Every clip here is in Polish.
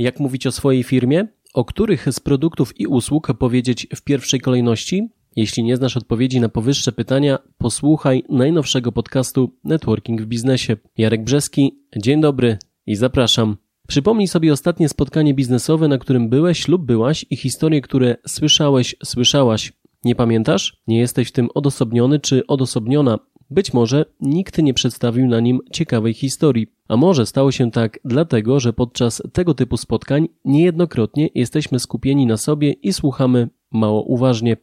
Jak mówić o swojej firmie? O których z produktów i usług powiedzieć w pierwszej kolejności? Jeśli nie znasz odpowiedzi na powyższe pytania, posłuchaj najnowszego podcastu Networking w Biznesie. Jarek Brzeski, dzień dobry i zapraszam. Przypomnij sobie ostatnie spotkanie biznesowe, na którym byłeś lub byłaś i historie, które słyszałeś, słyszałaś. Nie pamiętasz? Nie jesteś w tym odosobniony czy odosobniona. Być może nikt nie przedstawił na nim ciekawej historii. A może stało się tak dlatego, że podczas tego typu spotkań niejednokrotnie jesteśmy skupieni na sobie i słuchamy mało uważnie.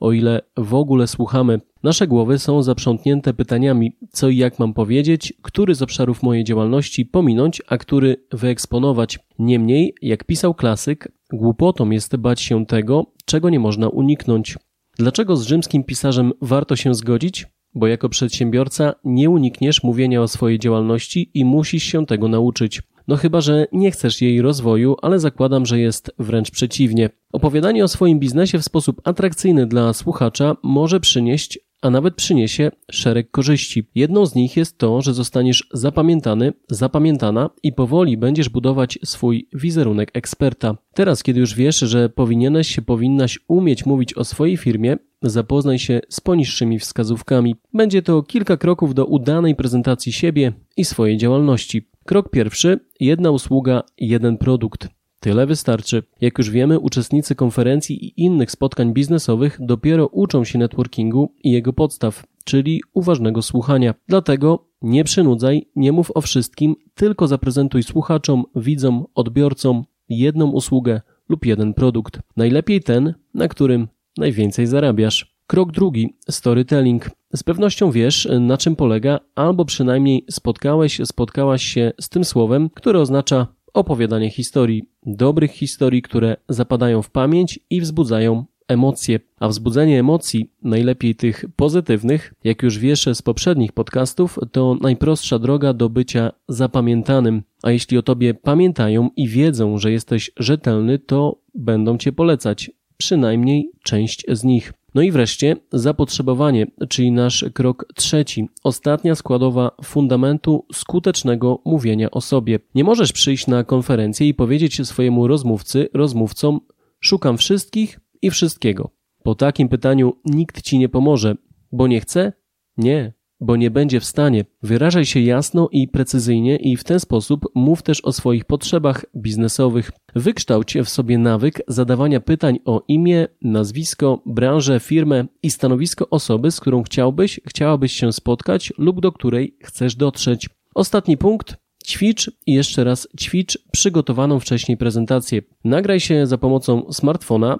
O ile w ogóle słuchamy, nasze głowy są zaprzątnięte pytaniami, co i jak mam powiedzieć, który z obszarów mojej działalności pominąć, a który wyeksponować. Niemniej, jak pisał klasyk, głupotą jest bać się tego, czego nie można uniknąć. Dlaczego z rzymskim pisarzem warto się zgodzić? Bo jako przedsiębiorca nie unikniesz mówienia o swojej działalności i musisz się tego nauczyć. No chyba, że nie chcesz jej rozwoju, ale zakładam, że jest wręcz przeciwnie. Opowiadanie o swoim biznesie w sposób atrakcyjny dla słuchacza może przynieść a nawet przyniesie szereg korzyści. Jedną z nich jest to, że zostaniesz zapamiętany, zapamiętana i powoli będziesz budować swój wizerunek eksperta. Teraz, kiedy już wiesz, że powinieneś się, powinnaś umieć mówić o swojej firmie, zapoznaj się z poniższymi wskazówkami. Będzie to kilka kroków do udanej prezentacji siebie i swojej działalności. Krok pierwszy: jedna usługa, jeden produkt. Tyle wystarczy. Jak już wiemy, uczestnicy konferencji i innych spotkań biznesowych dopiero uczą się networkingu i jego podstaw, czyli uważnego słuchania. Dlatego nie przynudzaj, nie mów o wszystkim, tylko zaprezentuj słuchaczom, widzom, odbiorcom jedną usługę lub jeden produkt. Najlepiej ten, na którym najwięcej zarabiasz. Krok drugi storytelling. Z pewnością wiesz, na czym polega, albo przynajmniej spotkałeś, spotkałaś się z tym słowem, które oznacza opowiadanie historii, dobrych historii, które zapadają w pamięć i wzbudzają emocje. A wzbudzenie emocji, najlepiej tych pozytywnych, jak już wiesz z poprzednich podcastów, to najprostsza droga do bycia zapamiętanym. A jeśli o tobie pamiętają i wiedzą, że jesteś rzetelny, to będą cię polecać, przynajmniej część z nich. No i wreszcie zapotrzebowanie, czyli nasz krok trzeci, ostatnia składowa fundamentu skutecznego mówienia o sobie. Nie możesz przyjść na konferencję i powiedzieć swojemu rozmówcy, rozmówcom, szukam wszystkich i wszystkiego. Po takim pytaniu nikt ci nie pomoże, bo nie chce? Nie, bo nie będzie w stanie. Wyrażaj się jasno i precyzyjnie i w ten sposób mów też o swoich potrzebach biznesowych. Wykształć w sobie nawyk zadawania pytań o imię, nazwisko, branżę, firmę i stanowisko osoby, z którą chciałbyś, chciałabyś się spotkać lub do której chcesz dotrzeć. Ostatni punkt. Ćwicz i jeszcze raz ćwicz przygotowaną wcześniej prezentację. Nagraj się za pomocą smartfona,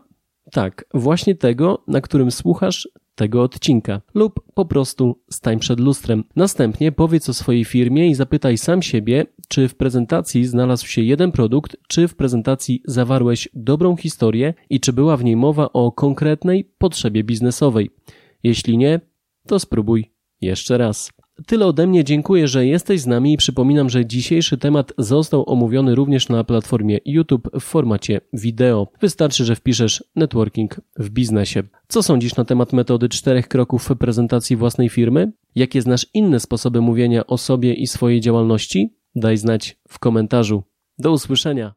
tak, właśnie tego, na którym słuchasz tego odcinka, lub po prostu stań przed lustrem. Następnie powiedz o swojej firmie i zapytaj sam siebie, czy w prezentacji znalazł się jeden produkt, czy w prezentacji zawarłeś dobrą historię i czy była w niej mowa o konkretnej potrzebie biznesowej. Jeśli nie, to spróbuj jeszcze raz. Tyle ode mnie, dziękuję, że jesteś z nami i przypominam, że dzisiejszy temat został omówiony również na platformie YouTube w formacie wideo. Wystarczy, że wpiszesz networking w biznesie. Co sądzisz na temat metody czterech kroków prezentacji własnej firmy? Jakie znasz inne sposoby mówienia o sobie i swojej działalności? Daj znać w komentarzu. Do usłyszenia.